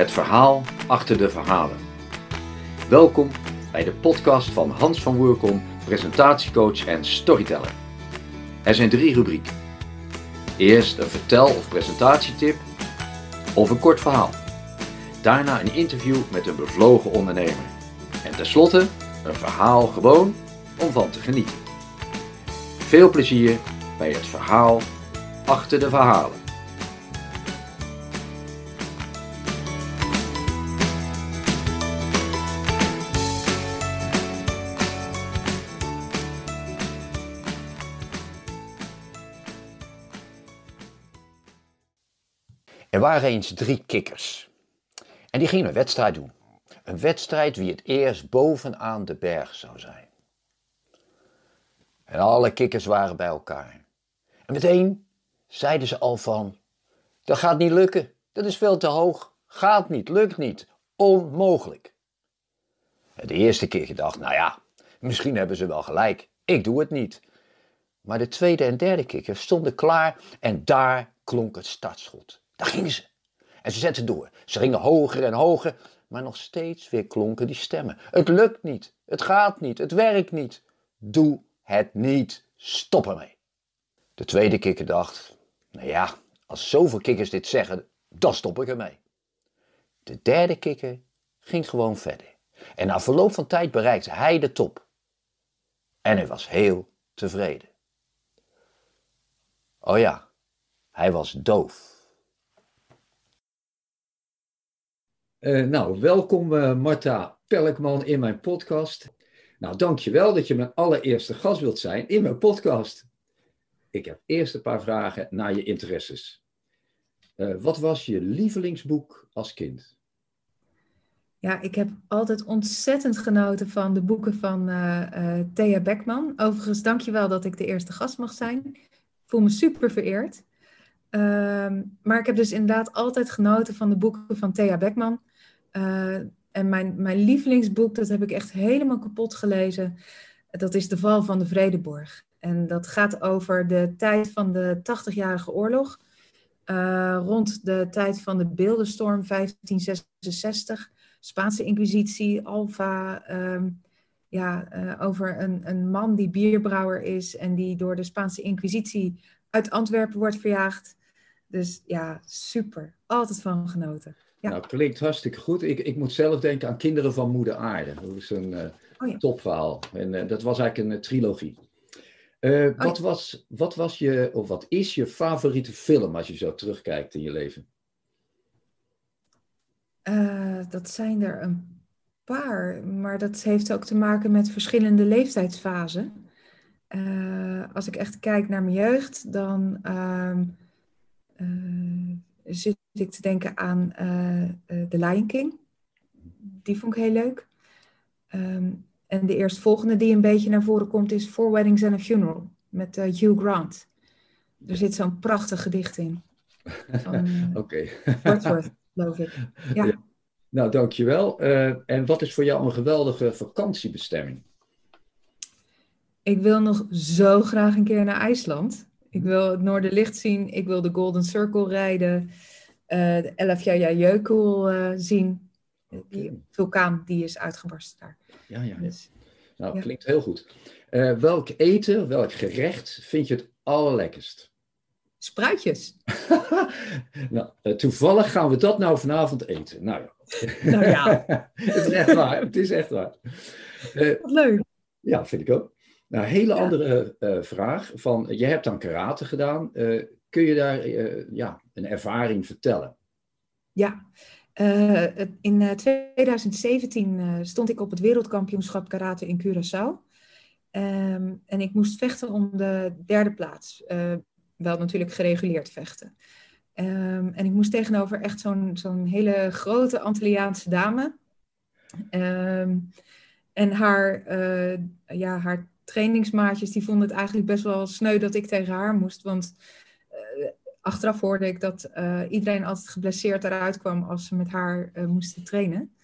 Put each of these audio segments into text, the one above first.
Het verhaal achter de verhalen. Welkom bij de podcast van Hans van Woerkom, presentatiecoach en storyteller. Er zijn drie rubrieken. Eerst een vertel- of presentatietip of een kort verhaal. Daarna een interview met een bevlogen ondernemer. En tenslotte een verhaal gewoon om van te genieten. Veel plezier bij het verhaal achter de verhalen. Er waren eens drie kikkers. En die gingen een wedstrijd doen. Een wedstrijd wie het eerst bovenaan de berg zou zijn. En alle kikkers waren bij elkaar. En meteen zeiden ze al van, dat gaat niet lukken. Dat is veel te hoog. Gaat niet, lukt niet. Onmogelijk. De eerste keer dacht, nou ja, misschien hebben ze wel gelijk. Ik doe het niet. Maar de tweede en derde kikker stonden klaar en daar klonk het startschot. Daar gingen ze. En ze zetten door. Ze gingen hoger en hoger, maar nog steeds weer klonken die stemmen. Het lukt niet, het gaat niet, het werkt niet. Doe het niet, stop ermee. De tweede kikker dacht, nou ja, als zoveel kikkers dit zeggen, dan stop ik ermee. De derde kikker ging gewoon verder. En na verloop van tijd bereikte hij de top. En hij was heel tevreden. Oh ja, hij was doof. Uh, nou, welkom uh, Marta Pelkman in mijn podcast. Nou, dankjewel dat je mijn allereerste gast wilt zijn in mijn podcast. Ik heb eerst een paar vragen naar je interesses. Uh, wat was je lievelingsboek als kind? Ja, ik heb altijd ontzettend genoten van de boeken van Thea Beckman. Overigens, dankjewel dat ik de eerste gast mag zijn. Ik voel me super vereerd. Ehm, maar ik heb dus inderdaad altijd genoten van de boeken van Thea Beckman. Uh, en mijn, mijn lievelingsboek, dat heb ik echt helemaal kapot gelezen. Dat is De Val van de Vredeborg. En dat gaat over de tijd van de 80-jarige oorlog. Uh, rond de tijd van de beeldenstorm 1566. Spaanse inquisitie, Alfa. Um, ja, uh, over een, een man die bierbrouwer is en die door de Spaanse inquisitie uit Antwerpen wordt verjaagd. Dus ja, super. Altijd van genoten. Ja. Nou, klinkt hartstikke goed. Ik, ik moet zelf denken aan Kinderen van Moeder Aarde. Dat is een uh, oh ja. topverhaal. En uh, dat was eigenlijk een uh, trilogie. Oh wat, was, wat was je, of wat is je favoriete film als je zo terugkijkt in je leven? dat zijn er een paar, maar dat heeft ook te maken met verschillende leeftijdsfasen. als ik echt kijk naar mijn jeugd, dan ehm, zit ik te denken aan uh, uh, The Lion King. Die vond ik heel leuk. Um, en de eerstvolgende die een beetje naar voren komt is Four Weddings and a Funeral met uh, Hugh Grant. Er zit zo'n prachtig gedicht in. Oké. Wordsworth, geloof ik. Ja. ja. Nou, dankjewel. en wat is voor jou een geweldige vakantiebestemming? Ik wil nog zo graag een keer naar IJsland. Ik wil het Noorderlicht zien. Ik wil de Golden Circle rijden. Uh, de Elfjajajökull uh, zien. Okay. Die vulkaan die is uitgebarsten daar. Ja, ja. Dus, nou, ja. klinkt heel goed. Uh, welk eten, welk gerecht vind je het allerlekkerst? Spruitjes. nou, toevallig gaan we dat nou vanavond eten. Nou ja. Nou ja. het is echt waar. Het is echt waar. Wat leuk. Ja, vind ik ook. Nou, een hele ja. andere uh, vraag. Van, je hebt dan karate gedaan. Uh, kun je daar uh, ja, een ervaring vertellen? Ja, in 2017 stond ik op het wereldkampioenschap karate in Curaçao. Um, en ik moest vechten om de derde plaats. wel natuurlijk gereguleerd vechten. Um, en ik moest tegenover echt zo'n zo'n hele grote Antilliaanse dame. Um, en haar, ja, haar trainingsmaatjes die vonden het eigenlijk best wel sneu dat ik tegen haar moest. Want uh, achteraf hoorde ik dat uh, iedereen altijd geblesseerd eruit kwam als ze met haar uh, moesten trainen.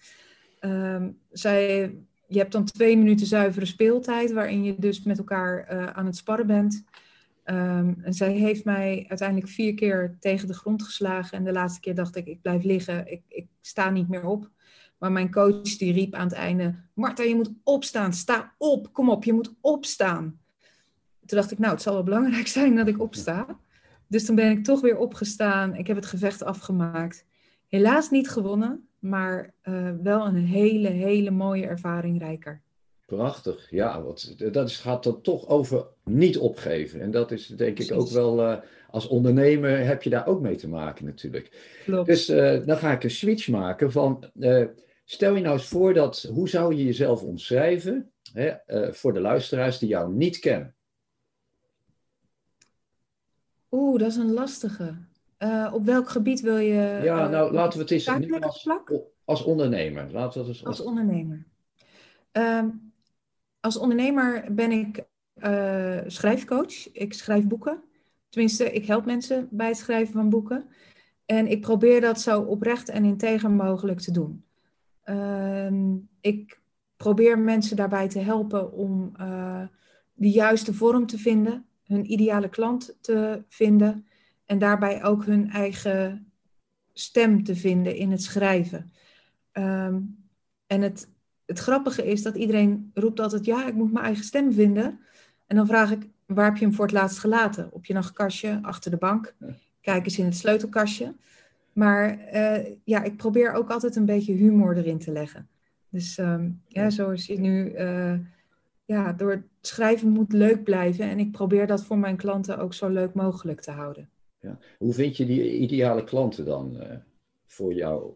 Um, zij, je hebt dan twee minuten zuivere speeltijd, waarin je dus met elkaar aan het sparren bent. Ehm, en zij heeft mij uiteindelijk vier keer tegen de grond geslagen. En de laatste keer dacht ik, ik blijf liggen, ik, ik sta niet meer op. Maar mijn coach die riep aan het einde, Marta, je moet opstaan, sta op, kom op, je moet opstaan. Toen dacht ik, nou, het zal wel belangrijk zijn dat ik opsta. Dus toen ben ik toch weer opgestaan. Ik heb het gevecht afgemaakt. Helaas niet gewonnen, maar uh, wel een hele, hele mooie ervaring rijker. Prachtig, ja. Wat, dat is, gaat dan toch over niet opgeven. En dat is denk ik ook wel, uh, als ondernemer heb je daar ook mee te maken natuurlijk. Klopt. Dus uh, dan ga ik een switch maken van, stel je nou eens voor dat, hoe zou je jezelf omschrijven hè, voor de luisteraars die jou niet kennen? Oeh, dat is een lastige. Uh, op welk gebied wil je. Ja, uh, nou laten we het eens nu als, als ondernemer. Laten we het als, als ondernemer. Um, als ondernemer ben ik schrijfcoach. Ik schrijf boeken. Tenminste, ik help mensen bij het schrijven van boeken. En ik probeer dat zo oprecht en integer mogelijk te doen. Ehm, ik probeer mensen daarbij te helpen om de juiste vorm te vinden hun ideale klant te vinden en daarbij ook hun eigen stem te vinden in het schrijven. Ehm, en het, het grappige is dat iedereen roept altijd, ja, ik moet mijn eigen stem vinden. En dan vraag ik, waar heb je hem voor het laatst gelaten? Op je nachtkastje, achter de bank? Kijk eens in het sleutelkastje. Maar uh, ja, ik probeer ook altijd een beetje humor erin te leggen. Dus um, ja, zoals je nu uh, ja, door het schrijven moet leuk blijven. En ik probeer dat voor mijn klanten ook zo leuk mogelijk te houden. Ja. Hoe vind je die ideale klanten dan uh, voor jou,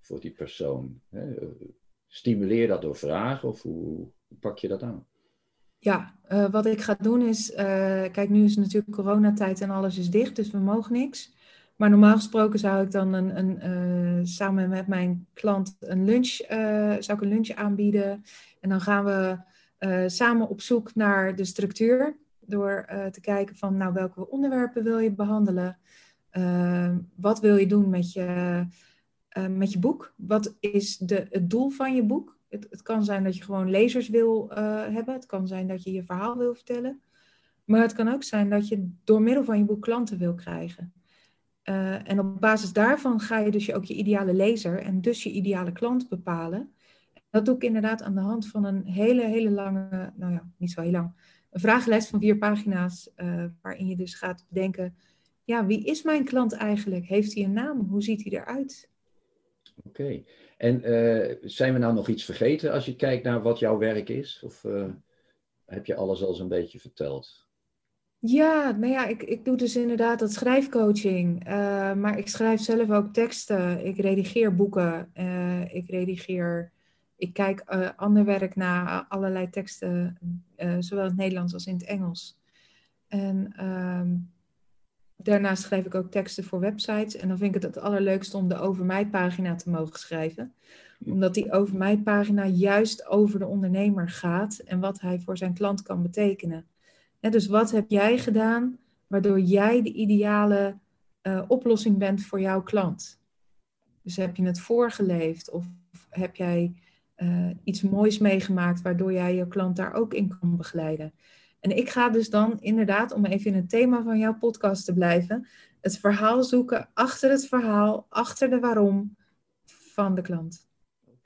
voor die persoon? Hè? Stimuleer dat door vragen of hoe pak je dat aan? Ja, uh, wat ik ga doen is, uh, kijk nu is natuurlijk coronatijd en alles is dicht, dus we mogen niks. Maar normaal gesproken zou ik dan een, een samen met mijn klant een lunch, zou ik een lunch aanbieden. En dan gaan we uh, samen op zoek naar de structuur. Door te kijken van nou, welke onderwerpen wil je behandelen? Wat wil je doen met je, met je boek? Wat is de, het doel van je boek? Het, het kan zijn dat je gewoon lezers wil hebben. Het kan zijn dat je je verhaal wil vertellen. Maar het kan ook zijn dat je door middel van je boek klanten wil krijgen. En op basis daarvan ga je dus ook je ideale lezer en dus je ideale klant bepalen. Dat doe ik inderdaad aan de hand van een hele, hele lange, nou ja, niet zo heel lang, een vragenlijst van vier pagina's, uh, waarin je dus gaat bedenken, ja, wie is mijn klant eigenlijk? Heeft hij een naam? Hoe ziet hij eruit? Oké. En uh, zijn we nou nog iets vergeten als je kijkt naar wat jouw werk is? Of heb je alles al zo'n beetje verteld? Ja, nou ja, ik, ik doe dus inderdaad dat schrijfcoaching. maar ik schrijf zelf ook teksten. Ik redigeer boeken. ik redigeer ik kijk uh, ander werk naar allerlei teksten, zowel in het Nederlands als in het Engels. En um, daarnaast schrijf ik ook teksten voor websites. En dan vind ik het het allerleukste om de Over Mij pagina te mogen schrijven. Omdat die Over Mij pagina juist over de ondernemer gaat en wat hij voor zijn klant kan betekenen. Dus wat heb jij gedaan waardoor jij de ideale uh, oplossing bent voor jouw klant? Dus heb je het voorgeleefd of heb jij uh, iets moois meegemaakt, waardoor jij je klant daar ook in kan begeleiden. En ik ga dus dan inderdaad, om even in het thema van jouw podcast te blijven, het verhaal zoeken achter het verhaal, achter de waarom van de klant.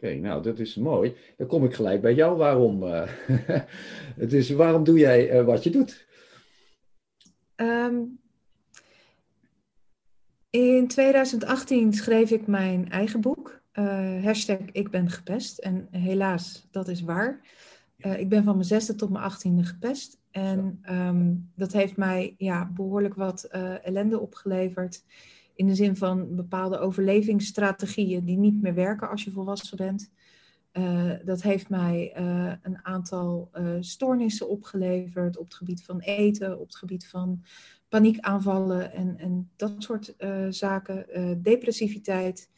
Oké, nou dat is mooi. Dan kom ik gelijk bij jou waarom. Uh, het is, waarom doe jij uh, wat je doet? Um, in 2018 schreef ik mijn eigen boek. Uh, hashtag ik ben gepest. En helaas, dat is waar. Ik ben van mijn zesde tot mijn achttiende gepest. En um, dat heeft mij ja, behoorlijk wat ellende opgeleverd. In de zin van bepaalde overlevingsstrategieën die niet meer werken als je volwassen bent. dat heeft mij een aantal stoornissen opgeleverd op het gebied van eten, op het gebied van paniekaanvallen en, en dat soort zaken, depressiviteit.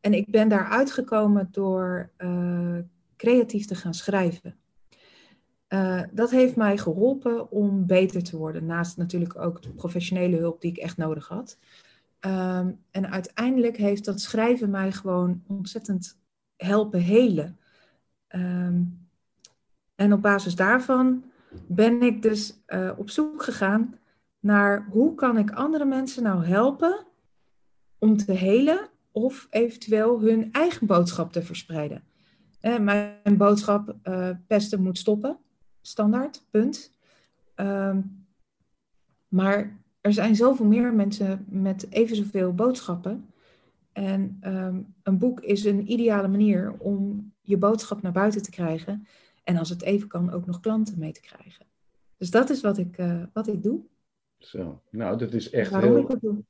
En ik ben daar uitgekomen door creatief te gaan schrijven. Dat heeft mij geholpen om beter te worden. Naast natuurlijk ook de professionele hulp die ik echt nodig had. Um, en uiteindelijk heeft dat schrijven mij gewoon ontzettend helpen helen. Um, en op basis daarvan ben ik dus uh, op zoek gegaan naar hoe kan ik andere mensen nou helpen om te helen of eventueel hun eigen boodschap te verspreiden. Eh, mijn boodschap, uh, pesten moet stoppen, standaard, punt. Ehm, maar er zijn zoveel meer mensen met even zoveel boodschappen. En ehm, een boek is een ideale manier om je boodschap naar buiten te krijgen. En als het even kan, ook nog klanten mee te krijgen. Dus dat is wat ik, uh, wat ik doe. Zo, nou, dat is echt Waarom heel... Ik dat doe.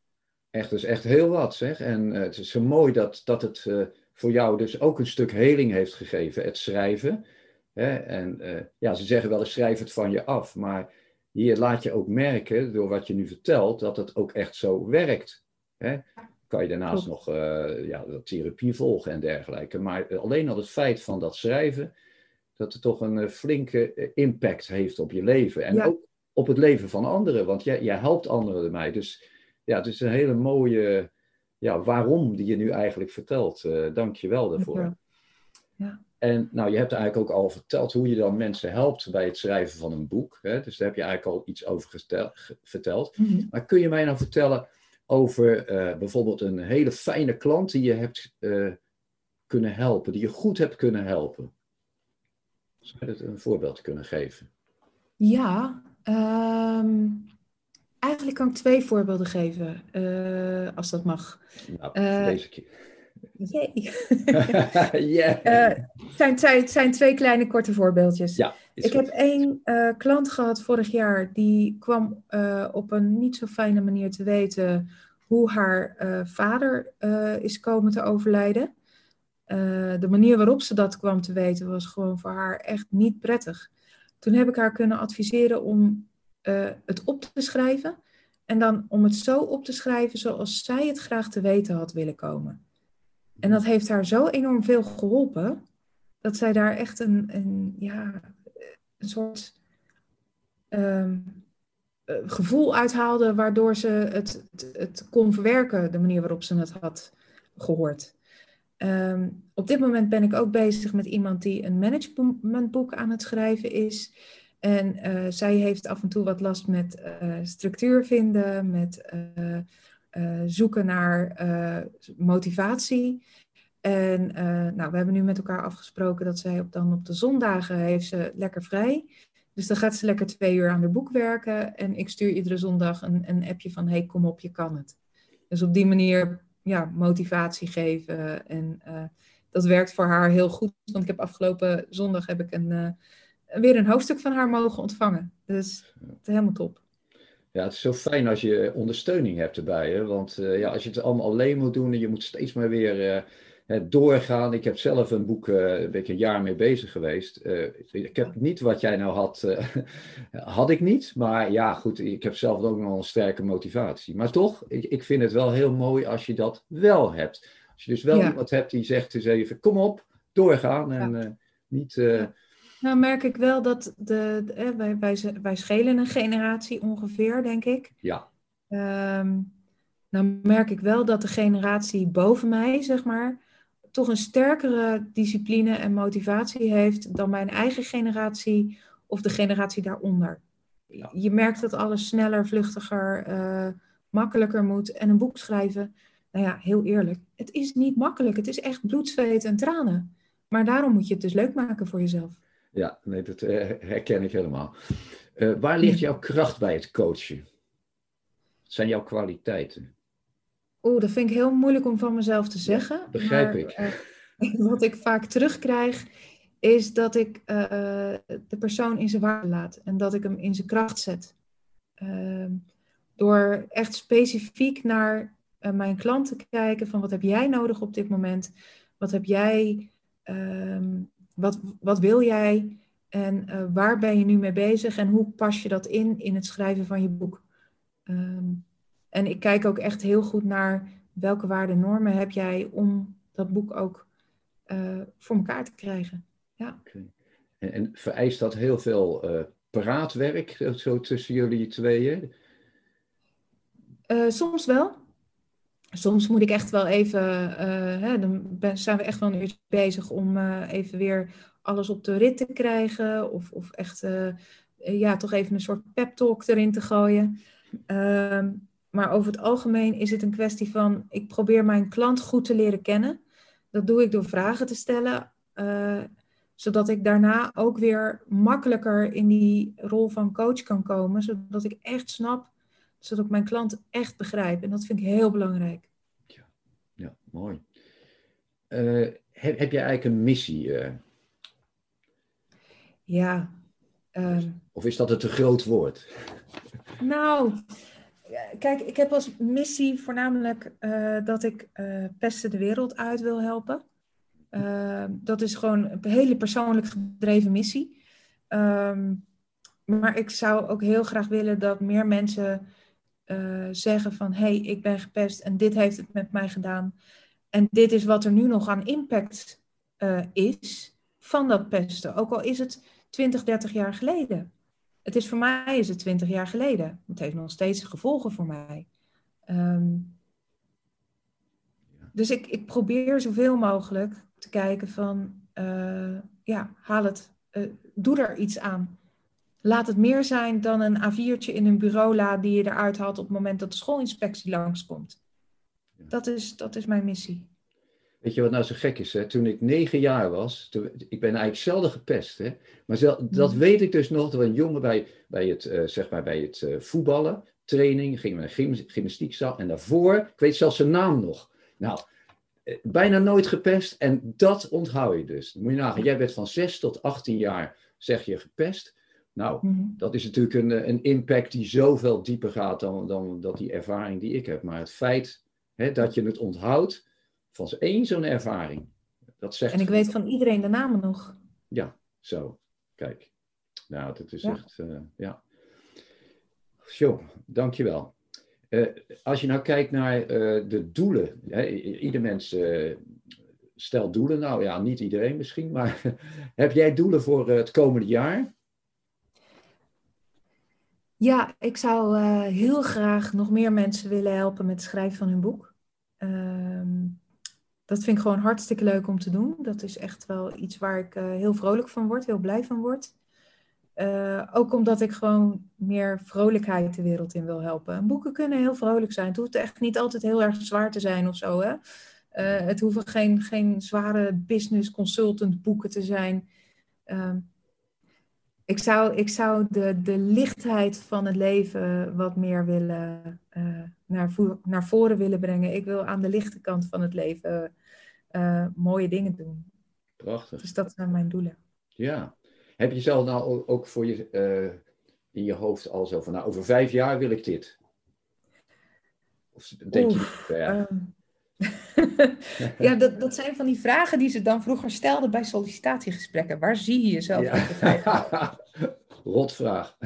Echt, dat is echt heel wat, zeg. En uh, het is zo mooi dat, dat het uh, voor jou dus ook een stuk heling heeft gegeven, het schrijven. Hè? En ja, ze zeggen wel eens schrijf het van je af, maar hier laat je ook merken, door wat je nu vertelt, dat het ook echt zo werkt. Hè? Kan je daarnaast nog uh, ja, therapie volgen en dergelijke. Maar alleen al het feit van dat schrijven, dat het toch een flinke impact heeft op je leven. En ook op het leven van anderen, want jij, jij helpt anderen ermee. Dus ja, het is een hele mooie ja, waarom die je nu eigenlijk vertelt. Uh, Dank je wel daarvoor. Ja. En nou, je hebt eigenlijk ook al verteld hoe je dan mensen helpt bij het schrijven van een boek. Hè? Dus daar heb je eigenlijk al iets over verteld. Mhm. Maar kun je mij nou vertellen over uh, bijvoorbeeld een hele fijne klant die je hebt uh, kunnen helpen, die je goed hebt kunnen helpen? Zou je het een voorbeeld kunnen geven? Ja, um, eigenlijk kan ik twee voorbeelden geven, uh, als dat mag. Nou, deze keer. Jee. yeah. uh, het, zijn, zijn twee kleine korte voorbeeldjes. Ja, ik heb één uh, klant gehad vorig jaar, die kwam uh, op een niet zo fijne manier te weten hoe haar vader is komen te overlijden. de manier waarop ze dat kwam te weten was gewoon voor haar echt niet prettig. Toen heb ik haar kunnen adviseren om het op te schrijven. En dan om het zo op te schrijven zoals zij het graag te weten had willen komen. En dat heeft haar zo enorm veel geholpen, dat zij daar echt een, een, ja, een soort um, gevoel uithaalde, waardoor ze het, het, kon verwerken, de manier waarop ze het had gehoord. Um, op dit moment ben ik ook bezig met iemand die een managementboek aan het schrijven is. En uh, zij heeft af en toe wat last met uh, structuur vinden, met zoeken naar uh, motivatie. En uh, nou, we hebben nu met elkaar afgesproken dat zij op, dan op de zondagen heeft ze lekker vrij. Dus dan gaat ze lekker twee uur aan haar boek werken. En ik stuur iedere zondag een, een appje van, hey, kom op, je kan het. Dus op die manier ja, motivatie geven. En dat werkt voor haar heel goed. Want ik heb afgelopen zondag heb ik een, weer een hoofdstuk van haar mogen ontvangen. Dus helemaal top. Ja, het is zo fijn als je ondersteuning hebt erbij. Hè? Want uh, ja, als je het allemaal alleen moet doen en je moet steeds maar weer uh, doorgaan. Ik heb zelf een boek, uh, een beetje een jaar mee bezig geweest. ik heb niet wat jij nou had, had ik niet. Maar ja, goed, ik heb zelf ook nog een sterke motivatie. Maar toch, ik, ik vind het wel heel mooi als je dat wel hebt. Als je dus wel ja. iemand hebt die zegt dus even, kom op, doorgaan en ja. niet... Ja nou merk ik wel dat de, de wij, wij, wij schelen een generatie ongeveer, denk ik. Ja. Um, nou merk ik wel dat de generatie boven mij, zeg maar, toch een sterkere discipline en motivatie heeft dan mijn eigen generatie of de generatie daaronder. Ja. Je merkt dat alles sneller, vluchtiger, uh, makkelijker moet. En een boek schrijven, nou ja, heel eerlijk, het is niet makkelijk. Het is echt bloed, zweet en tranen. Maar daarom moet je het dus leuk maken voor jezelf. Ja, nee, dat eh, herken ik helemaal. Uh, waar ligt jouw kracht bij het coachen? Wat zijn jouw kwaliteiten? Oeh, dat vind ik heel moeilijk om van mezelf te zeggen. Ja, begrijp maar, ik. Uh, wat ik vaak terugkrijg, is dat ik de persoon in zijn waarde laat en dat ik hem in zijn kracht zet. Ehm, door echt specifiek naar mijn klant te kijken van wat heb jij nodig op dit moment? Wat heb jij ehm, wat, wat wil jij en uh, waar ben je nu mee bezig en hoe pas je dat in in het schrijven van je boek? Um, en ik kijk ook echt heel goed naar welke waarden normen heb jij om dat boek ook uh, voor elkaar te krijgen. Ja. Okay. En, en, vereist dat heel veel uh, praatwerk zo tussen jullie tweeën? soms wel. Soms moet ik echt wel even, hè, dan zijn we echt wel een uurtje bezig om uh, even weer alles op de rit te krijgen. Of, of echt, uh, ja, toch even een soort pep talk erin te gooien. Ehm, maar over het algemeen is het een kwestie van, ik probeer mijn klant goed te leren kennen. Dat doe ik door vragen te stellen, zodat ik daarna ook weer makkelijker in die rol van coach kan komen, zodat ik echt snap, zodat ik mijn klant echt begrijp. En dat vind ik heel belangrijk. Ja, ja mooi. Uh, heb, heb jij eigenlijk een missie? Uh... Ja. Um, of is dat een te groot woord? Nou, kijk, ik heb als missie voornamelijk uh, dat ik pesten de wereld uit wil helpen. Uh, dat is gewoon een hele persoonlijk gedreven missie. Um, maar ik zou ook heel graag willen dat meer mensen zeggen van... hé, hey, ik ben gepest en dit heeft het met mij gedaan. En dit is wat er nu nog aan impact is van dat pesten. Ook al is het 20, 30 jaar geleden. Het is voor mij is het 20 jaar geleden. Het heeft nog steeds gevolgen voor mij. Um, dus ik, ik probeer zoveel mogelijk te kijken van, uh, ja, haal het, doe er iets aan. Laat het meer zijn dan een A4'tje in een bureaula die je eruit haalt op het moment dat de schoolinspectie langskomt. Dat is, dat is mijn missie. Weet je wat nou zo gek is? Hè? Toen ik negen jaar was, toen, ik ben eigenlijk zelden gepest. Hè? Maar zel, dat mm. weet ik dus nog. Dat een jongen bij, bij het, uh, zeg maar bij het uh, voetballen, training, ging naar gym, gymnastiekzaal. En daarvoor, ik weet zelfs zijn naam nog. Nou, eh, bijna nooit gepest. En dat onthoud je dus. moet je nagaan, jij bent van 6 tot 18 jaar, zeg je, gepest. Nou, mm. dat is natuurlijk een, een impact die zoveel dieper gaat dan, dan dat die ervaring die ik heb. Maar het feit hè, dat je het onthoudt van één zo'n ervaring. Dat zegt en ik weet van iedereen de namen nog. Ja, zo. Kijk. Nou, dat is echt, uh, ja. Zo, dankjewel. Uh, als je nou kijkt naar uh, de doelen. Hè, ieder mens stelt doelen. Nou ja, niet iedereen misschien. Maar heb jij doelen voor het komende jaar? Ja, ik zou heel graag nog meer mensen willen helpen met het schrijven van hun boek. Ehm, dat vind ik gewoon hartstikke leuk om te doen. Dat is echt wel iets waar ik uh, heel vrolijk van word, heel blij van word. Uh, ook omdat ik gewoon meer vrolijkheid de wereld in wil helpen. boeken kunnen heel vrolijk zijn. Het hoeft echt niet altijd heel erg zwaar te zijn of zo. Hè? Het hoeven geen, geen zware business consultant boeken te zijn. Ehm, ik zou, ik zou de, de lichtheid van het leven wat meer willen uh, naar, naar voren willen brengen. Ik wil aan de lichte kant van het leven uh, mooie dingen doen. Prachtig. Dus dat zijn mijn doelen. Ja. Heb je zelf nou ook voor je, uh, in je hoofd al zo van, nou, over vijf jaar wil ik dit? Of denk Oef, je, ja. Um, ja, dat, dat zijn van die vragen die ze dan vroeger stelden bij sollicitatiegesprekken. Waar zie je jezelf ja. over vijf jaar? Rotvraag.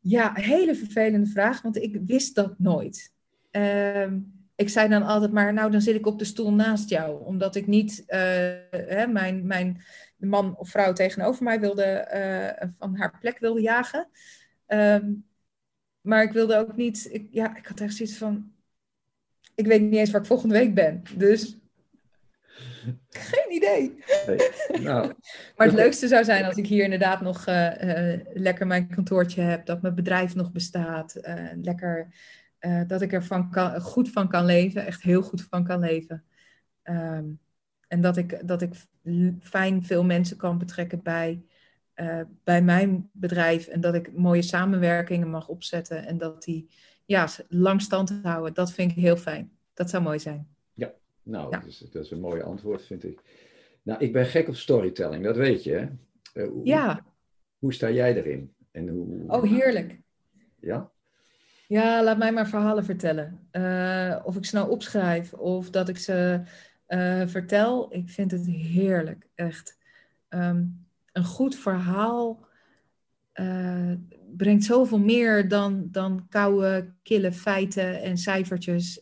Ja, hele vervelende vraag, want ik wist dat nooit. Um, ik zei dan altijd maar, nou dan zit ik op de stoel naast jou. Omdat ik niet uh, hè, mijn, mijn man of vrouw tegenover mij wilde, uh, van haar plek wilde jagen. Um, maar ik wilde ook niet, ik, ja, ik had echt zoiets van, ik weet niet eens waar ik volgende week ben. Dus geen idee. Nee. Nou. maar het leukste zou zijn als ik hier inderdaad nog uh, uh, lekker mijn kantoortje heb, dat mijn bedrijf nog bestaat, uh, lekker dat ik er van kan, goed van kan leven, echt heel goed van kan leven. Um, en dat ik, dat ik fijn veel mensen kan betrekken bij, bij mijn bedrijf en dat ik mooie samenwerkingen mag opzetten en dat die ja, lang stand houden. Dat vind ik heel fijn. Dat zou mooi zijn. Nou, Dat, is, dat, is, een mooi antwoord, vind ik. Nou, ik ben gek op storytelling, dat weet je. Hè? Uh, hoe, ja. Hoe sta jij erin? En hoe... Oh, heerlijk. Ja? Ja, laat mij maar verhalen vertellen. Uh, of ik ze nou opschrijf of dat ik ze uh, vertel. Ik vind het heerlijk, echt. Um, een goed verhaal brengt zoveel meer dan, dan koude, kille feiten en cijfertjes.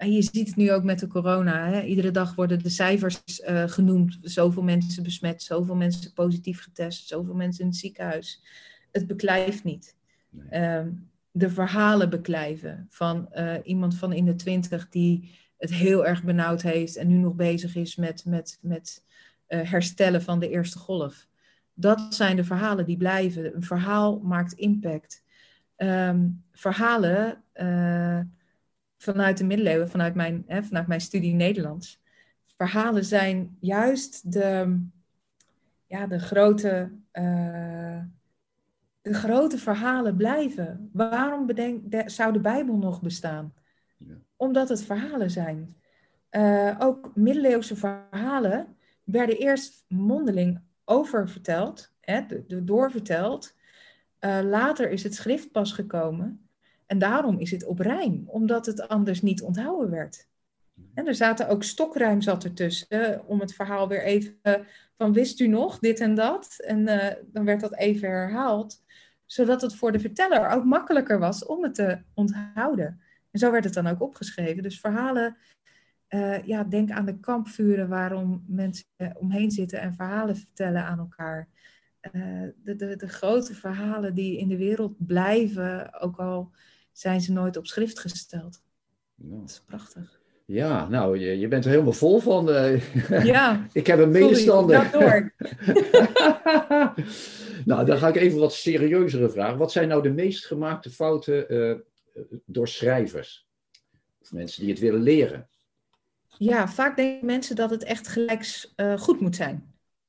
En je ziet het nu ook met de corona. Hè? Iedere dag worden de cijfers uh, genoemd. Zoveel mensen besmet, zoveel mensen positief getest, zoveel mensen in het ziekenhuis. Het beklijft niet. Nee. Um, de verhalen beklijven van uh, iemand van in de twintig die het heel erg benauwd heeft en nu nog bezig is met, met, met uh, herstellen van de eerste golf. Dat zijn de verhalen die blijven. Een verhaal maakt impact. ehm, verhalen uh, vanuit de middeleeuwen, vanuit mijn, hè, vanuit mijn studie Nederlands. Verhalen zijn juist de, ja, de, grote, uh, de grote verhalen blijven. Waarom bedenk, de, zou de Bijbel nog bestaan? Ja. Omdat het verhalen zijn. Uh, ook middeleeuwse verhalen werden eerst mondeling oververteld, hè, doorverteld. Uh, later is het schrift pas gekomen. En daarom is het op rijm, omdat het anders niet onthouden werd. En er zaten ook stokrijm zat ertussen, om het verhaal weer even van wist u nog dit en dat? En uh, dan werd dat even herhaald, zodat het voor de verteller ook makkelijker was om het te onthouden. En zo werd het dan ook opgeschreven. Dus verhalen, uh, ja, denk aan de kampvuren waarom mensen omheen zitten en verhalen vertellen aan elkaar. Uh, de, de, de grote verhalen die in de wereld blijven, ook al zijn ze nooit op schrift gesteld. Dat is prachtig. Ja, nou, je, je bent er helemaal vol van. Uh, ja. ik heb een medestander. Sorry, door. nou, dan ga ik even wat serieuzere vragen. Wat zijn nou de meest gemaakte fouten door schrijvers? Of mensen die het willen leren? Ja, vaak denken mensen dat het echt gelijk uh, goed moet zijn.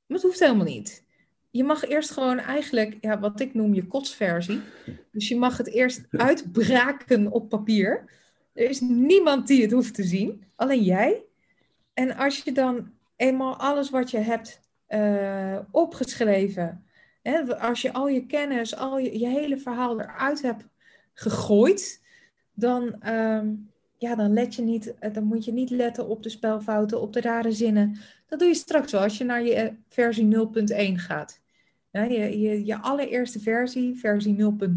Maar het hoeft helemaal niet je mag eerst gewoon eigenlijk, ja, wat ik noem je kotsversie. Dus je mag het eerst uitbraken op papier. Er is niemand die het hoeft te zien, alleen jij. En als je dan eenmaal alles wat je hebt uh, opgeschreven, hè, als je al je kennis, al je, je hele verhaal eruit hebt gegooid, dan, um, ja, dan, let je niet, dan moet je niet letten op de spelfouten, op de rare zinnen. Dat doe je straks wel als je naar je eh, versie 0.1 gaat. Ja, je, je, je allereerste versie, versie 0.0,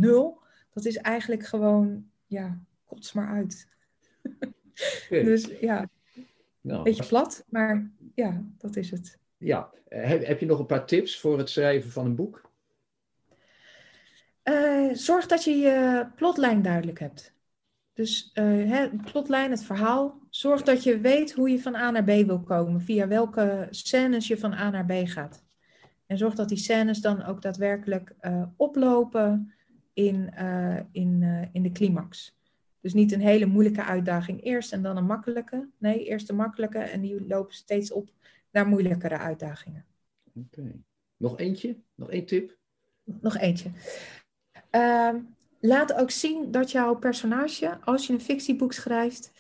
dat is eigenlijk gewoon, ja, kots maar uit. dus ja, nou, beetje plat, maar ja, dat is het. Ja, heb, heb je nog een paar tips voor het schrijven van een boek? Uh, zorg dat je je plotlijn duidelijk hebt. Dus uh, hè, plotlijn, het verhaal. Zorg dat je weet hoe je van A naar B wil komen, via welke scènes je van A naar B gaat. En zorg dat die scènes dan ook daadwerkelijk uh, oplopen in, uh, in, in de climax. Dus niet een hele moeilijke uitdaging eerst en dan een makkelijke. Nee, eerst een makkelijke en die lopen steeds op naar moeilijkere uitdagingen. Oké. Okay. Nog eentje? Nog één tip? Nog eentje. Ehm, laat ook zien dat jouw personage, als je een fictieboek schrijft,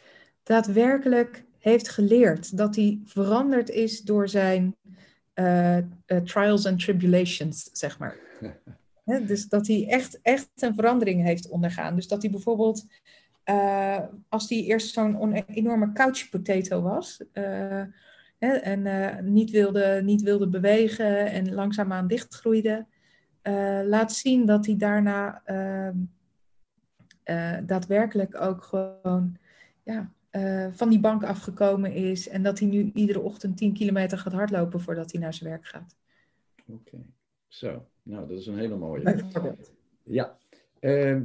daadwerkelijk heeft geleerd. Dat hij veranderd is door zijn uh, trials and tribulations, zeg maar. dus dat hij echt, echt een verandering heeft ondergaan. Dus dat hij bijvoorbeeld, uh, als hij eerst zo'n enorme couch potato was, en niet, wilde, niet wilde bewegen en langzaamaan dichtgroeide, laat zien dat hij daarna ehm, daadwerkelijk ook gewoon ja, uh, van die bank afgekomen is en dat hij nu iedere ochtend 10 kilometer gaat hardlopen voordat hij naar zijn werk gaat. Oké, zo. Nou, dat is een hele mooie. Ja. Uh,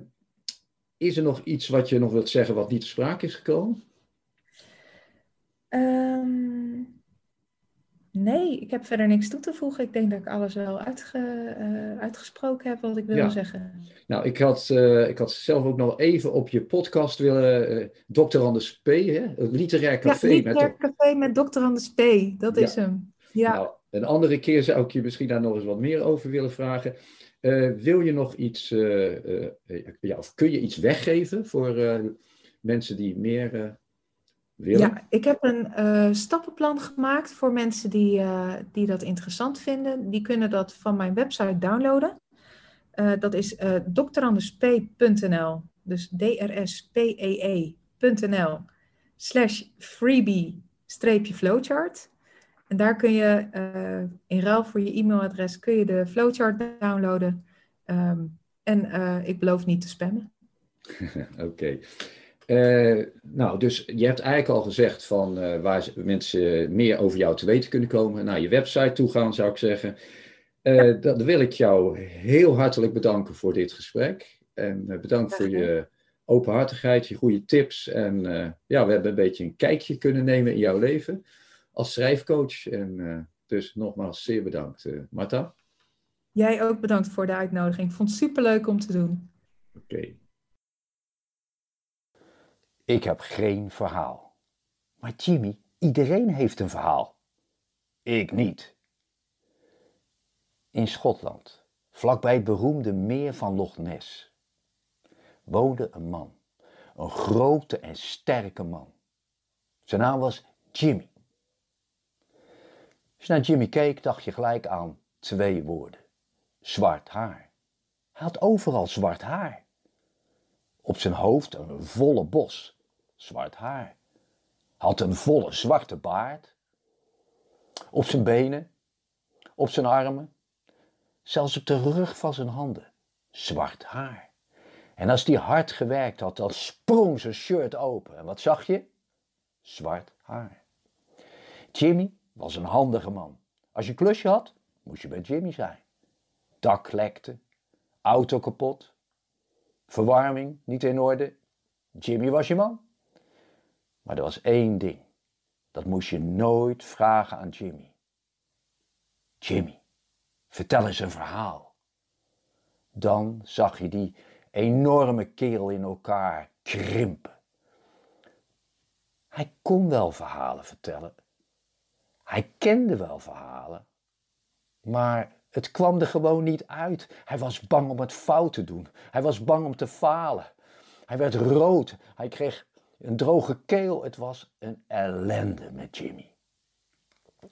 is er nog iets wat je nog wilt zeggen wat niet te sprake is gekomen? Um, Nee, ik heb verder niks toe te voegen. Ik denk dat ik alles wel uitge, uh, uitgesproken heb wat ik wilde ja. zeggen. Nou, ik had, uh, ik had zelf ook nog even op je podcast willen. Uh, Dr. Anders P, hè? het literair café. Ja, literair met café met Dr. Anders P, dat ja. is hem. Ja. Nou, een andere keer zou ik je misschien daar nog eens wat meer over willen vragen. wil je nog iets, ja, of kun je iets weggeven voor mensen die meer ja, ik heb een uh, stappenplan gemaakt voor mensen die, uh, die dat interessant vinden. Die kunnen dat van mijn website downloaden. Uh, dat is drandesp.nl, dus drspee.nl slash freebie-flowchart. En daar kun je in ruil voor je e-mailadres kun je de flowchart downloaden. Um, en ik beloof niet te spammen. Oké. Okay. Uh, nou, dus je hebt eigenlijk al gezegd van uh, waar mensen meer over jou te weten kunnen komen. Naar je website toe gaan, zou ik zeggen. Uh, ja. Dan wil ik jou heel hartelijk bedanken voor dit gesprek. En bedankt voor je openhartigheid, je goede tips. En ja, we hebben een beetje een kijkje kunnen nemen in jouw leven als schrijfcoach. En dus nogmaals zeer bedankt, Marta. Jij ook bedankt voor de uitnodiging. Ik vond het superleuk om te doen. Oké. Ik heb geen verhaal. Maar Jimmy, iedereen heeft een verhaal. Ik niet. In Schotland, vlakbij het beroemde meer van Loch Ness, woonde een man. Een grote en sterke man. Zijn naam was Jimmy. Als je naar Jimmy keek, dacht je gelijk aan twee woorden. Zwart haar. Hij had overal zwart haar. Op zijn hoofd een volle bos zwart haar. Had een volle zwarte baard. Op zijn benen, op zijn armen, zelfs op de rug van zijn handen, zwart haar. En als hij hard gewerkt had, dan sprong zijn shirt open. En wat zag je? Zwart haar. Jimmy was een handige man. Als je klusje had, moest je bij Jimmy zijn. Dak lekte, auto kapot, verwarming niet in orde. Jimmy was je man. Maar er was één ding. Dat moest je nooit vragen aan Jimmy. Jimmy, vertel eens een verhaal. Dan zag je die enorme kerel in elkaar krimpen. Hij kon wel verhalen vertellen. Hij kende wel verhalen. Maar het kwam er gewoon niet uit. Hij was bang om het fout te doen. Hij was bang om te falen. Hij werd rood. Hij kreeg een droge keel. Het was een ellende met Jimmy.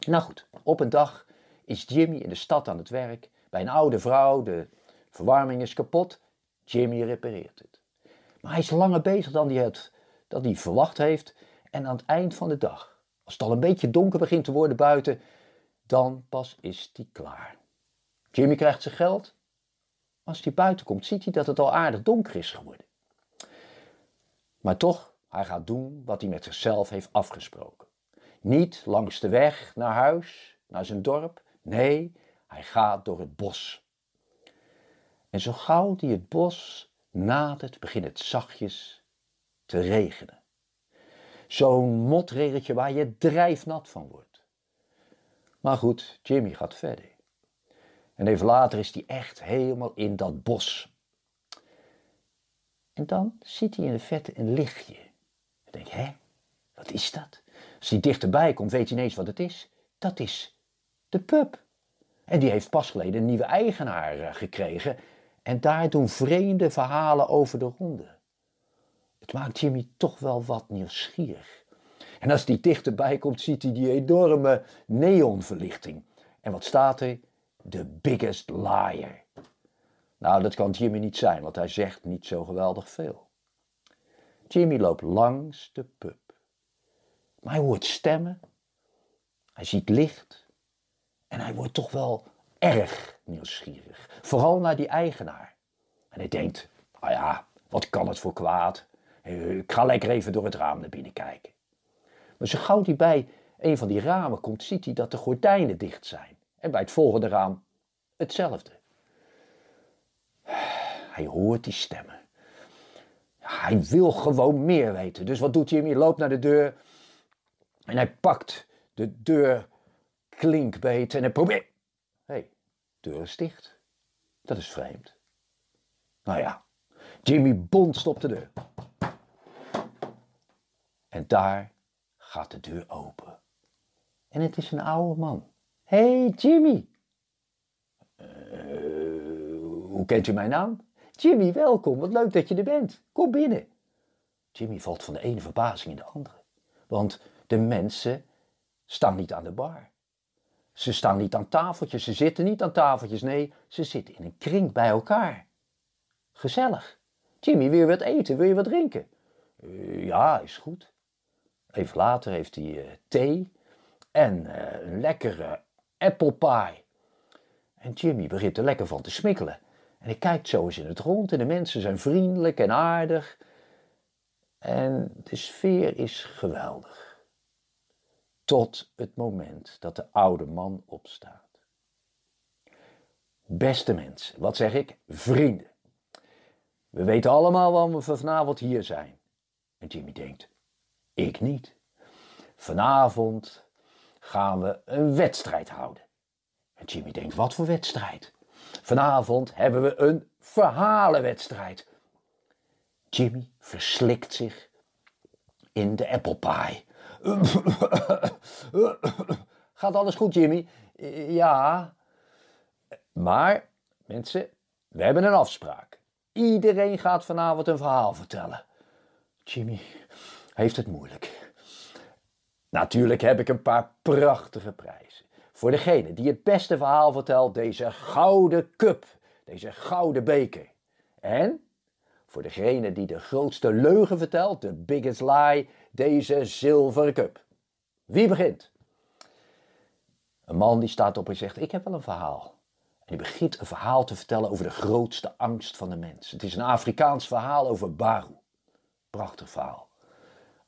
Nou goed, op een dag is Jimmy in de stad aan het werk bij een oude vrouw. De verwarming is kapot. Jimmy repareert het. Maar hij is langer bezig dan hij, het, dan hij verwacht heeft. En aan het eind van de dag, als het al een beetje donker begint te worden buiten, dan pas is hij klaar. Jimmy krijgt zijn geld. Als hij buiten komt, ziet hij dat het al aardig donker is geworden. Maar toch, hij gaat doen wat hij met zichzelf heeft afgesproken. Niet langs de weg naar huis, naar zijn dorp. Nee, hij gaat door het bos. En zo gauw hij het bos nadert, begint het zachtjes te regenen. Zo'n motregeltje waar je drijfnat van wordt. Maar goed, Jimmy gaat verder. En even later is hij echt helemaal in dat bos. En dan ziet hij in de vette een lichtje. Dan denk je, hè, wat is dat? Als hij dichterbij komt, weet hij ineens wat het is. Dat is de pub. En die heeft pas geleden een nieuwe eigenaar eh, gekregen. En daar doen vreemde verhalen over de ronde. Het maakt Jimmy toch wel wat nieuwsgierig. En als die dichterbij komt, ziet hij die enorme neonverlichting. En wat staat er? The biggest liar. Nou, dat kan Jimmy niet zijn, want hij zegt niet zo geweldig veel. Jimmy loopt langs de pub. Maar hij hoort stemmen. Hij ziet licht. En hij wordt toch wel erg nieuwsgierig. Vooral naar die eigenaar. En hij denkt, nou ja, wat kan het voor kwaad? Ik ga lekker even door het raam naar binnen kijken. Maar zo gauw hij bij een van die ramen komt, ziet hij dat de gordijnen dicht zijn. En bij het volgende raam hetzelfde. Hij hoort die stemmen. Hij wil gewoon meer weten. Dus wat doet Jimmy? Loopt naar de deur en hij pakt de deur klinkbeet en hij probeert. Hé, hey, deur is dicht. Dat is vreemd. Nou ja, Jimmy bonst op de deur. En daar gaat de deur open. En het is een oude man. Hé, hey, Jimmy. Uh, hoe kent u mijn naam? Jimmy, welkom. Wat leuk dat je er bent. Kom binnen. Jimmy valt van de ene verbazing in de andere. Want de mensen staan niet aan de bar. Ze staan niet aan tafeltjes, ze zitten niet aan tafeltjes. Nee, ze zitten in een kring bij elkaar. Gezellig. Jimmy, wil je wat eten? Wil je wat drinken? Uh, ja, is goed. Even later heeft hij uh, thee en uh, een lekkere apple pie. En Jimmy begint er lekker van te smikkelen. En hij kijkt zo eens in het rond en de mensen zijn vriendelijk en aardig. En de sfeer is geweldig. Tot het moment dat de oude man opstaat. Beste mensen, wat zeg ik? Vrienden. We weten allemaal waarom we vanavond hier zijn. En Jimmy denkt, ik niet. Vanavond gaan we een wedstrijd houden. En Jimmy denkt, wat voor wedstrijd? Vanavond hebben we een verhalenwedstrijd. Jimmy verslikt zich in de apple pie. Gaat alles goed, Jimmy? Ja. Maar, mensen, we hebben een afspraak. Iedereen gaat vanavond een verhaal vertellen. Jimmy heeft het moeilijk. Natuurlijk heb ik een paar prachtige prijzen. Voor degene die het beste verhaal vertelt, deze gouden cup, deze gouden beker. En voor degene die de grootste leugen vertelt, de biggest lie, deze zilveren cup. Wie begint? Een man die staat op en zegt: Ik heb wel een verhaal. En die begint een verhaal te vertellen over de grootste angst van de mens. Het is een Afrikaans verhaal over Baru. Prachtig verhaal.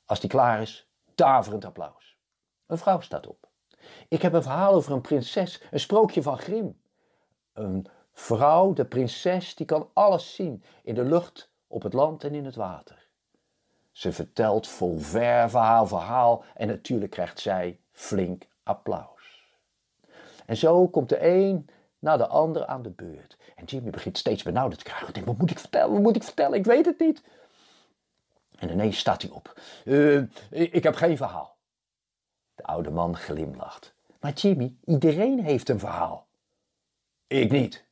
Als die klaar is, daverend applaus. Een vrouw staat op. Ik heb een verhaal over een prinses, een sprookje van Grim. Een vrouw, de prinses, die kan alles zien in de lucht, op het land en in het water. Ze vertelt vol verve haar verhaal en natuurlijk krijgt zij flink applaus. En zo komt de een na de ander aan de beurt. En Jimmy begint steeds benauwd te krijgen. Wat moet ik vertellen? Wat moet ik vertellen? Ik weet het niet. En ineens staat hij op. Uh, ik heb geen verhaal. De oude man glimlacht. Maar Jimmy, iedereen heeft een verhaal. Ik niet.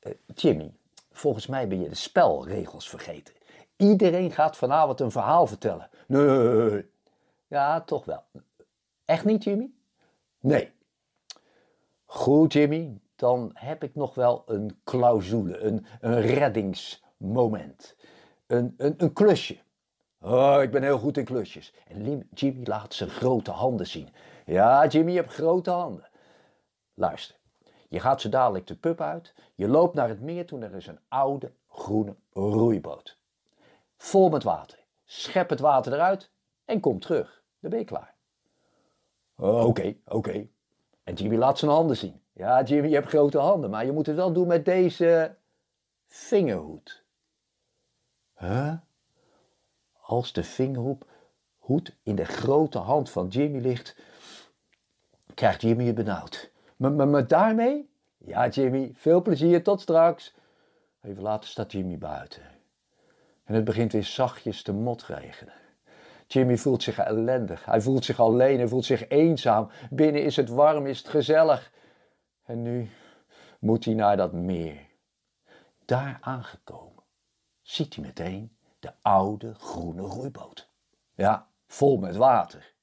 Uh, Jimmy, volgens mij ben je de spelregels vergeten. Iedereen gaat vanavond een verhaal vertellen. Nee. Ja, toch wel. Echt niet, Jimmy? Nee. Goed, Jimmy. Dan heb ik nog wel een clausule, een, een reddingsmoment. Een, een, een klusje. Oh, ik ben heel goed in klusjes. En Jimmy laat zijn grote handen zien. Ja, Jimmy, je hebt grote handen. Luister, je gaat zo dadelijk de pub uit. Je loopt naar het meer toen er is een oude groene roeiboot. Vol met water. Schep het water eruit en kom terug. Dan ben je klaar. Oké, oké. En Jimmy laat zijn handen zien. Ja, Jimmy, je hebt grote handen, maar je moet het wel doen met deze vingerhoed. Huh? Als de vingerhoed in de grote hand van Jimmy ligt, krijgt Jimmy het benauwd. Maar, daarmee? Ja, Jimmy, veel plezier, tot straks. Even later staat Jimmy buiten. En het begint weer zachtjes te motregenen. Jimmy voelt zich ellendig. Hij voelt zich alleen, hij voelt zich eenzaam. Binnen is het warm, is het gezellig. En nu moet hij naar dat meer. Daar aangekomen ziet hij meteen de oude groene roeiboot. Ja, vol met water.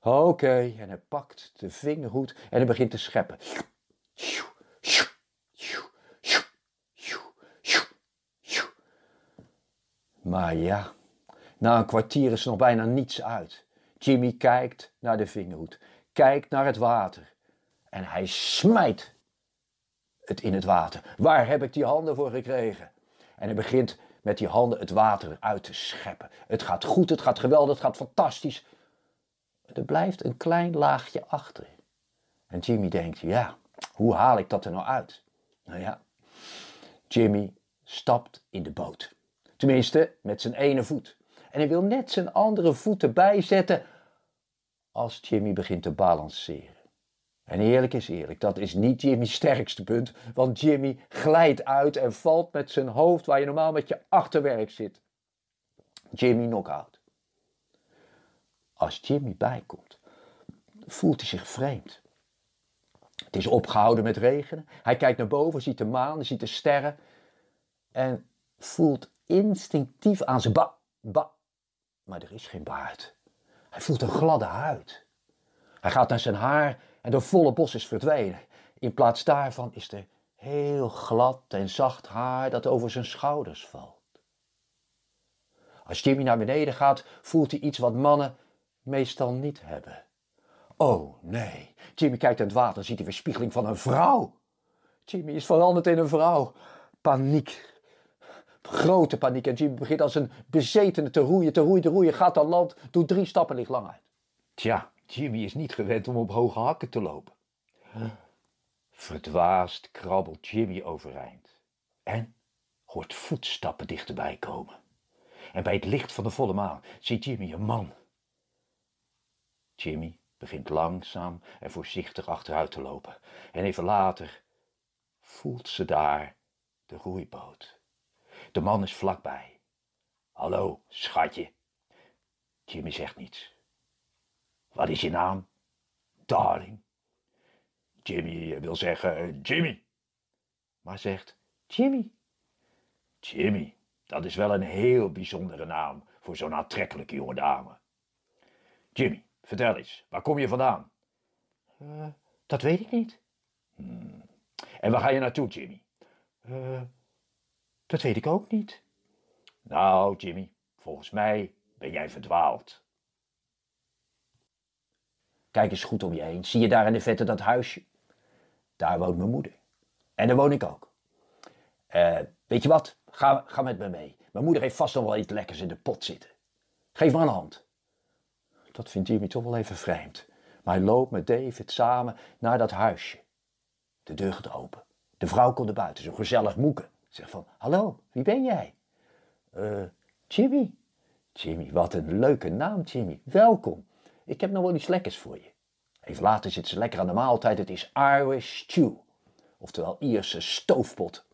Oké, en hij pakt de vingerhoed en hij begint te scheppen. Maar ja, na een kwartier is er nog bijna niets uit. Jimmy kijkt naar de vingerhoed, kijkt naar het water en hij smijt het in het water. Waar heb ik die handen voor gekregen? En hij begint met die handen het water eruit te scheppen. Het gaat goed, het gaat geweldig, het gaat fantastisch. Er blijft een klein laagje achter. En Jimmy denkt, ja, hoe haal ik dat er nou uit? Nou ja, Jimmy stapt in de boot. Tenminste, met zijn ene voet. En hij wil net zijn andere voet erbij zetten als Jimmy begint te balanceren. En eerlijk is eerlijk, dat is niet Jimmy's sterkste punt, want Jimmy glijdt uit en valt met zijn hoofd waar je normaal met je achterwerk zit. Jimmy knock-out. Als Jimmy bijkomt, voelt hij zich vreemd. Het is opgehouden met regenen. Hij kijkt naar boven, ziet de maan, ziet de sterren en voelt instinctief aan zijn ba, ba. Maar er is geen baard. Hij voelt een gladde huid. Hij gaat naar zijn haar en de volle bos is verdwenen. In plaats daarvan is er heel glad en zacht haar dat over zijn schouders valt. Als Jimmy naar beneden gaat, voelt hij iets wat mannen meestal niet hebben. Oh nee, Jimmy kijkt in het water en ziet de weerspiegeling van een vrouw. Jimmy is veranderd in een vrouw. Paniek. Grote paniek. En Jimmy begint als een bezetene te roeien, te roeien, te roeien. Gaat aan land, doet drie stappen, ligt lang uit. Tja, Jimmy is niet gewend om op hoge hakken te lopen. Verdwaasd krabbelt Jimmy overeind en hoort voetstappen dichterbij komen. En bij het licht van de volle maan ziet Jimmy een man. Jimmy begint langzaam en voorzichtig achteruit te lopen. En even later voelt ze daar de roeiboot. De man is vlakbij. Hallo, schatje. Jimmy zegt niets. Wat is je naam? Darling. Jimmy wil zeggen Jimmy. Maar zegt Jimmy. Jimmy, dat is wel een heel bijzondere naam voor zo'n aantrekkelijke jonge dame. Jimmy, vertel eens, waar kom je vandaan? Uh, dat weet ik niet. Hmm. En waar ga je naartoe, Jimmy? Uh, dat weet ik ook niet. Nou, Jimmy, volgens mij ben jij verdwaald. Kijk eens goed om je heen. Zie je daar in de vette dat huisje? Daar woont mijn moeder. En daar woon ik ook. Uh, weet je wat? Ga, ga met me mee. Mijn moeder heeft vast nog wel iets lekkers in de pot zitten. Geef me een hand. Dat vindt Jimmy toch wel even vreemd. Maar hij loopt met David samen naar dat huisje. De deur gaat open. De vrouw komt er buiten, zo gezellig moeken. Zegt van, hallo, wie ben jij? Eh, Jimmy. Jimmy, wat een leuke naam, Jimmy. Welkom. Ik heb nog wel iets lekkers voor je. Even later zit ze lekker aan de maaltijd. Het is Irish stew. Oftewel Ierse stoofpot.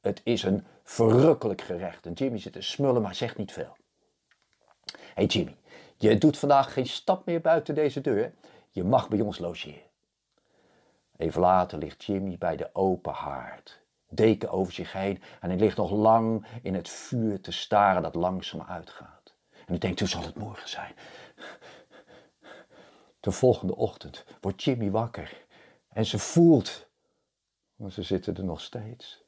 Het is een verrukkelijk gerecht. En Jimmy zit te smullen, maar zegt niet veel. Hé hey Jimmy, je doet vandaag geen stap meer buiten deze deur. Je mag bij ons logeren. Even later ligt Jimmy bij de open haard. Deken over zich heen en hij ligt nog lang in het vuur te staren dat langzaam uitgaat. En hij denkt, hoe zal het morgen zijn? De volgende ochtend wordt Jimmy wakker en ze voelt, maar ze zitten er nog steeds.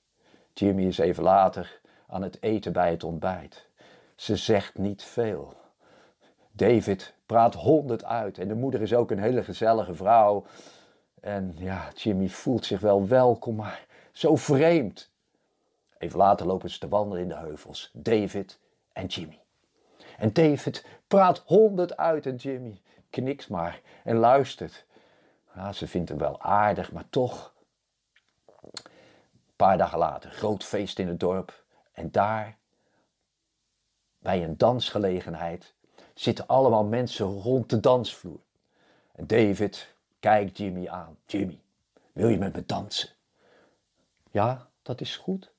Jimmy is even later aan het eten bij het ontbijt. Ze zegt niet veel. David praat honderd uit en de moeder is ook een hele gezellige vrouw. En ja, Jimmy voelt zich wel welkom, maar zo vreemd. Even later lopen ze te wandelen in de heuvels, David en Jimmy. En David praat honderd uit en Jimmy knikt maar en luistert. Ja, ze vindt hem wel aardig, maar toch. Een paar dagen later, groot feest in het dorp. En daar, bij een dansgelegenheid, zitten allemaal mensen rond de dansvloer. En David kijkt Jimmy aan. Jimmy, wil je met me dansen? Ja, dat is goed.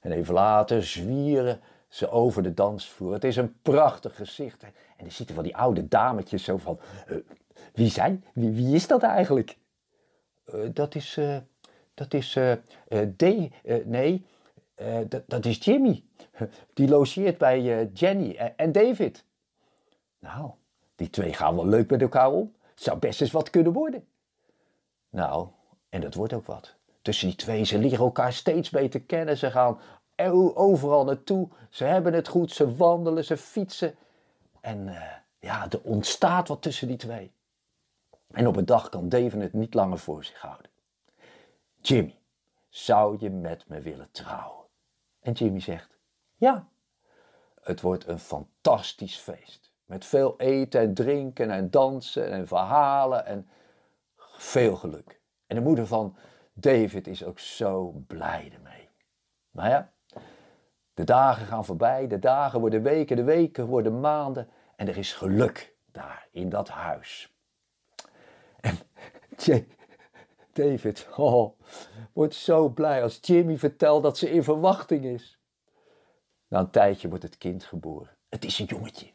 En even later zwieren ze over de dansvloer. Het is een prachtig gezicht. En er zitten van die oude dametjes zo van... Uh, wie zijn? Wie, wie is dat eigenlijk? Uh, dat is... Uh, dat is... D... nee, dat, dat is Jimmy. Die logeert bij Jenny en David. Nou, die twee gaan wel leuk met elkaar om. Zou best eens wat kunnen worden. Nou, en dat wordt ook wat. Tussen die twee, ze leren elkaar steeds beter kennen. Ze gaan overal naartoe. Ze hebben het goed, ze wandelen, ze fietsen. En uh, ja, er ontstaat wat tussen die twee. En op een dag kan David het niet langer voor zich houden. Jimmy, zou je met me willen trouwen? En Jimmy zegt, ja. Het wordt een fantastisch feest. Met veel eten en drinken en dansen en verhalen en veel geluk. En de moeder van David is ook zo blij ermee. Maar ja, de dagen gaan voorbij, de dagen worden weken, de weken worden maanden en er is geluk daar in dat huis. En David oh, wordt zo blij als Jimmy vertelt dat ze in verwachting is. Na een tijdje wordt het kind geboren. Het is een jongetje.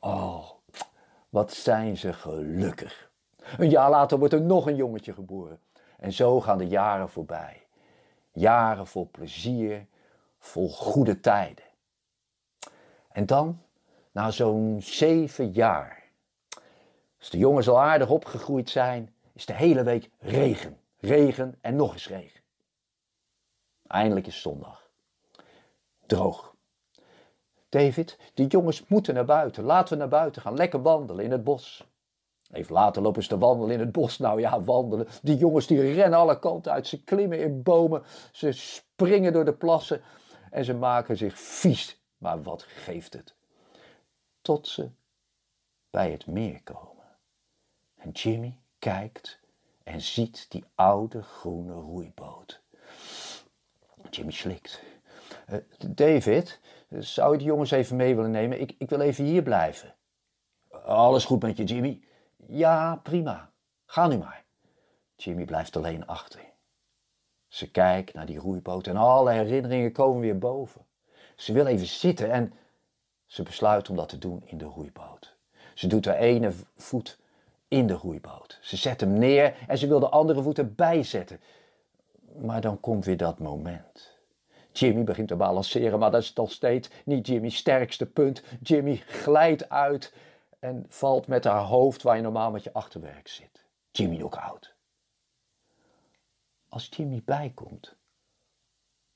Oh, wat zijn ze gelukkig. Een jaar later wordt er nog een jongetje geboren. En zo gaan de jaren voorbij. Jaren vol plezier, vol goede tijden. En dan, na zo'n zeven jaar, als de jongens al aardig opgegroeid zijn, is de hele week regen, regen en nog eens regen. Eindelijk is zondag. Droog. David, die jongens moeten naar buiten. Laten we naar buiten gaan, lekker wandelen in het bos. Even later lopen ze te wandelen in het bos. Nou ja, wandelen. Die jongens die rennen alle kanten uit. Ze klimmen in bomen. Ze springen door de plassen. En ze maken zich vies. Maar wat geeft het? Tot ze bij het meer komen. En Jimmy kijkt en ziet die oude groene roeiboot. Jimmy slikt. Uh, David, zou je de jongens even mee willen nemen? Ik, ik wil even hier blijven. Alles goed met je, Jimmy? Ja, prima. Ga nu maar. Jimmy blijft alleen achter. Ze kijkt naar die roeiboot en alle herinneringen komen weer boven. Ze wil even zitten en ze besluit om dat te doen in de roeiboot. Ze doet haar ene voet in de roeiboot. Ze zet hem neer en ze wil de andere voet erbij zetten. Maar dan komt weer dat moment. Jimmy begint te balanceren, maar dat is nog steeds niet Jimmy's sterkste punt. Jimmy glijdt uit en valt met haar hoofd waar je normaal met je achterwerk zit. Jimmy ook oud. Als Jimmy bijkomt,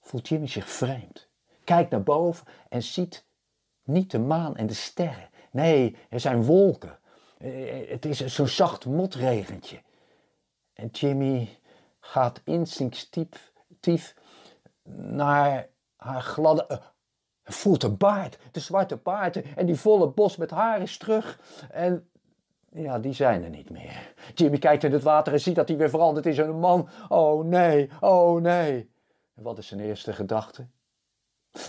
voelt Jimmy zich vreemd. Kijkt naar boven en ziet niet de maan en de sterren. Nee, er zijn wolken. Eh, het is zo'n zacht motregentje. En Jimmy gaat instinctief naar haar gladde. Uh, voelt de baard, de zwarte baard en die volle bos met haar is terug. En ja, die zijn er niet meer. Jimmy kijkt in het water en ziet dat hij weer veranderd is in een man. Oh nee, oh nee. Wat is zijn eerste gedachte?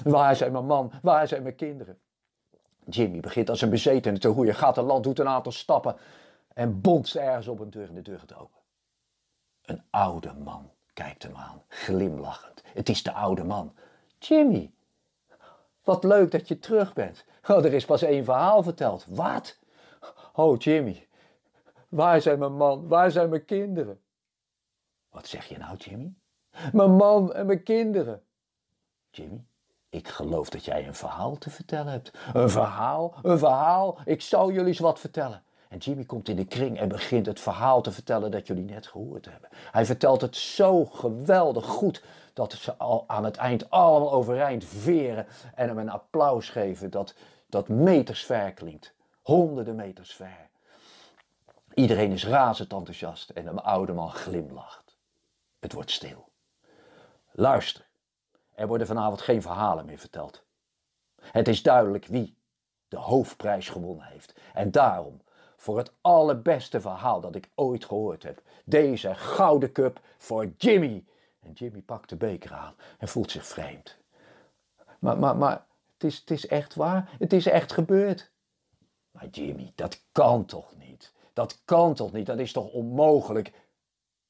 Waar zijn mijn man? Waar zijn mijn kinderen? Jimmy begint als een bezetene te roeien, gaat het land, doet een aantal stappen en bonst ergens op een deur en de deur gaat open. Een oude man kijkt hem aan, glimlachend. Het is de oude man. Jimmy, wat leuk dat je terug bent. Oh, er is pas één verhaal verteld. Wat? Oh, Jimmy, waar zijn mijn man? Waar zijn mijn kinderen? Wat zeg je nou, Jimmy? Mijn man en mijn kinderen. Jimmy, ik geloof dat jij een verhaal te vertellen hebt. Een verhaal, een verhaal. Ik zal jullie eens wat vertellen. En Jimmy komt in de kring en begint het verhaal te vertellen dat jullie net gehoord hebben. Hij vertelt het zo geweldig goed dat ze al aan het eind allemaal overeind veren en hem een applaus geven dat, dat meters ver klinkt. Honderden meters ver. Iedereen is razend enthousiast en de oude man glimlacht. Het wordt stil. Luister, er worden vanavond geen verhalen meer verteld. Het is duidelijk wie de hoofdprijs gewonnen heeft. En daarom, voor het allerbeste verhaal dat ik ooit gehoord heb, deze gouden cup voor Jimmy. En Jimmy pakt de beker aan en voelt zich vreemd. Maar, maar, maar, het is, het is echt waar. Het is echt gebeurd. Maar Jimmy, dat kan toch niet? Dat kan toch niet? Dat is toch onmogelijk?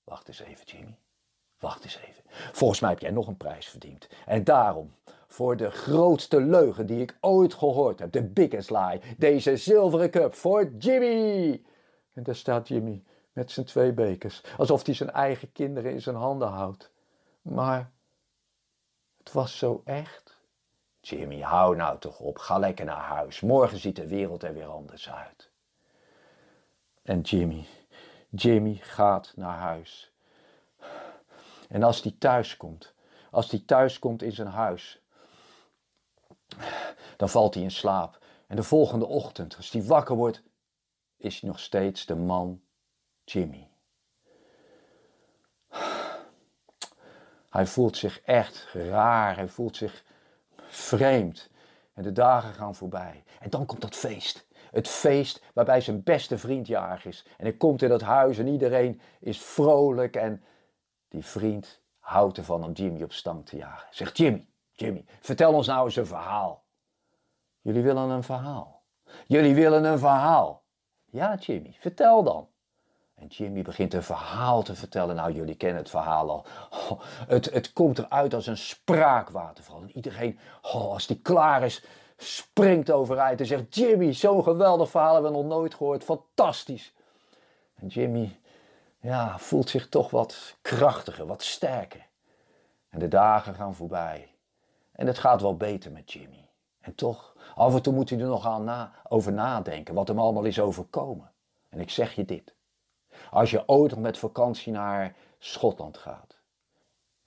Wacht eens even, Jimmy. Wacht eens even. Volgens mij heb jij nog een prijs verdiend. En daarom, voor de grootste leugen die ik ooit gehoord heb, de biggest lie, deze zilveren cup voor Jimmy. En daar staat Jimmy met zijn twee bekers, alsof hij zijn eigen kinderen in zijn handen houdt. Maar het was zo echt. Jimmy, hou nou toch op, ga lekker naar huis. Morgen ziet de wereld er weer anders uit. En Jimmy, Jimmy gaat naar huis. En als hij thuis komt, als hij thuis komt in zijn huis, dan valt hij in slaap. En de volgende ochtend, als hij wakker wordt, is hij nog steeds de man Jimmy. Hij voelt zich echt raar, hij voelt zich vreemd. En de dagen gaan voorbij. En dan komt dat feest. Het feest waarbij zijn beste vriend jarig is. En hij komt in dat huis en iedereen is vrolijk en die vriend houdt ervan om Jimmy op stang te jagen. Zegt Jimmy, Jimmy, vertel ons nou eens een verhaal. Jullie willen een verhaal. Jullie willen een verhaal. Ja, Jimmy, vertel dan. En Jimmy begint een verhaal te vertellen. Nou, jullie kennen het verhaal al. Oh, het, het komt eruit als een spraakwaterval. En iedereen, oh, als die klaar is, springt overuit en zegt: Jimmy, zo'n geweldig verhaal hebben we nog nooit gehoord. Fantastisch. En Jimmy ja, voelt zich toch wat krachtiger, wat sterker. En de dagen gaan voorbij. En het gaat wel beter met Jimmy. En toch, af en toe moet hij er nog aan na, over nadenken wat hem allemaal is overkomen. En ik zeg je dit. Als je ooit nog met vakantie naar Schotland gaat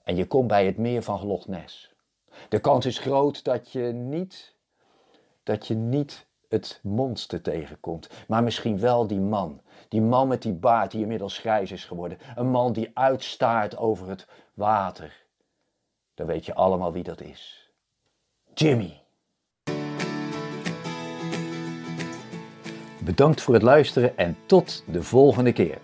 en je komt bij het meer van Loch Ness, de kans is groot dat je niet, dat je niet het monster tegenkomt, maar misschien wel die man. Die man met die baard die inmiddels grijs is geworden. Een man die uitstaart over het water. Dan weet je allemaal wie dat is. Jimmy. Bedankt voor het luisteren en tot de volgende keer.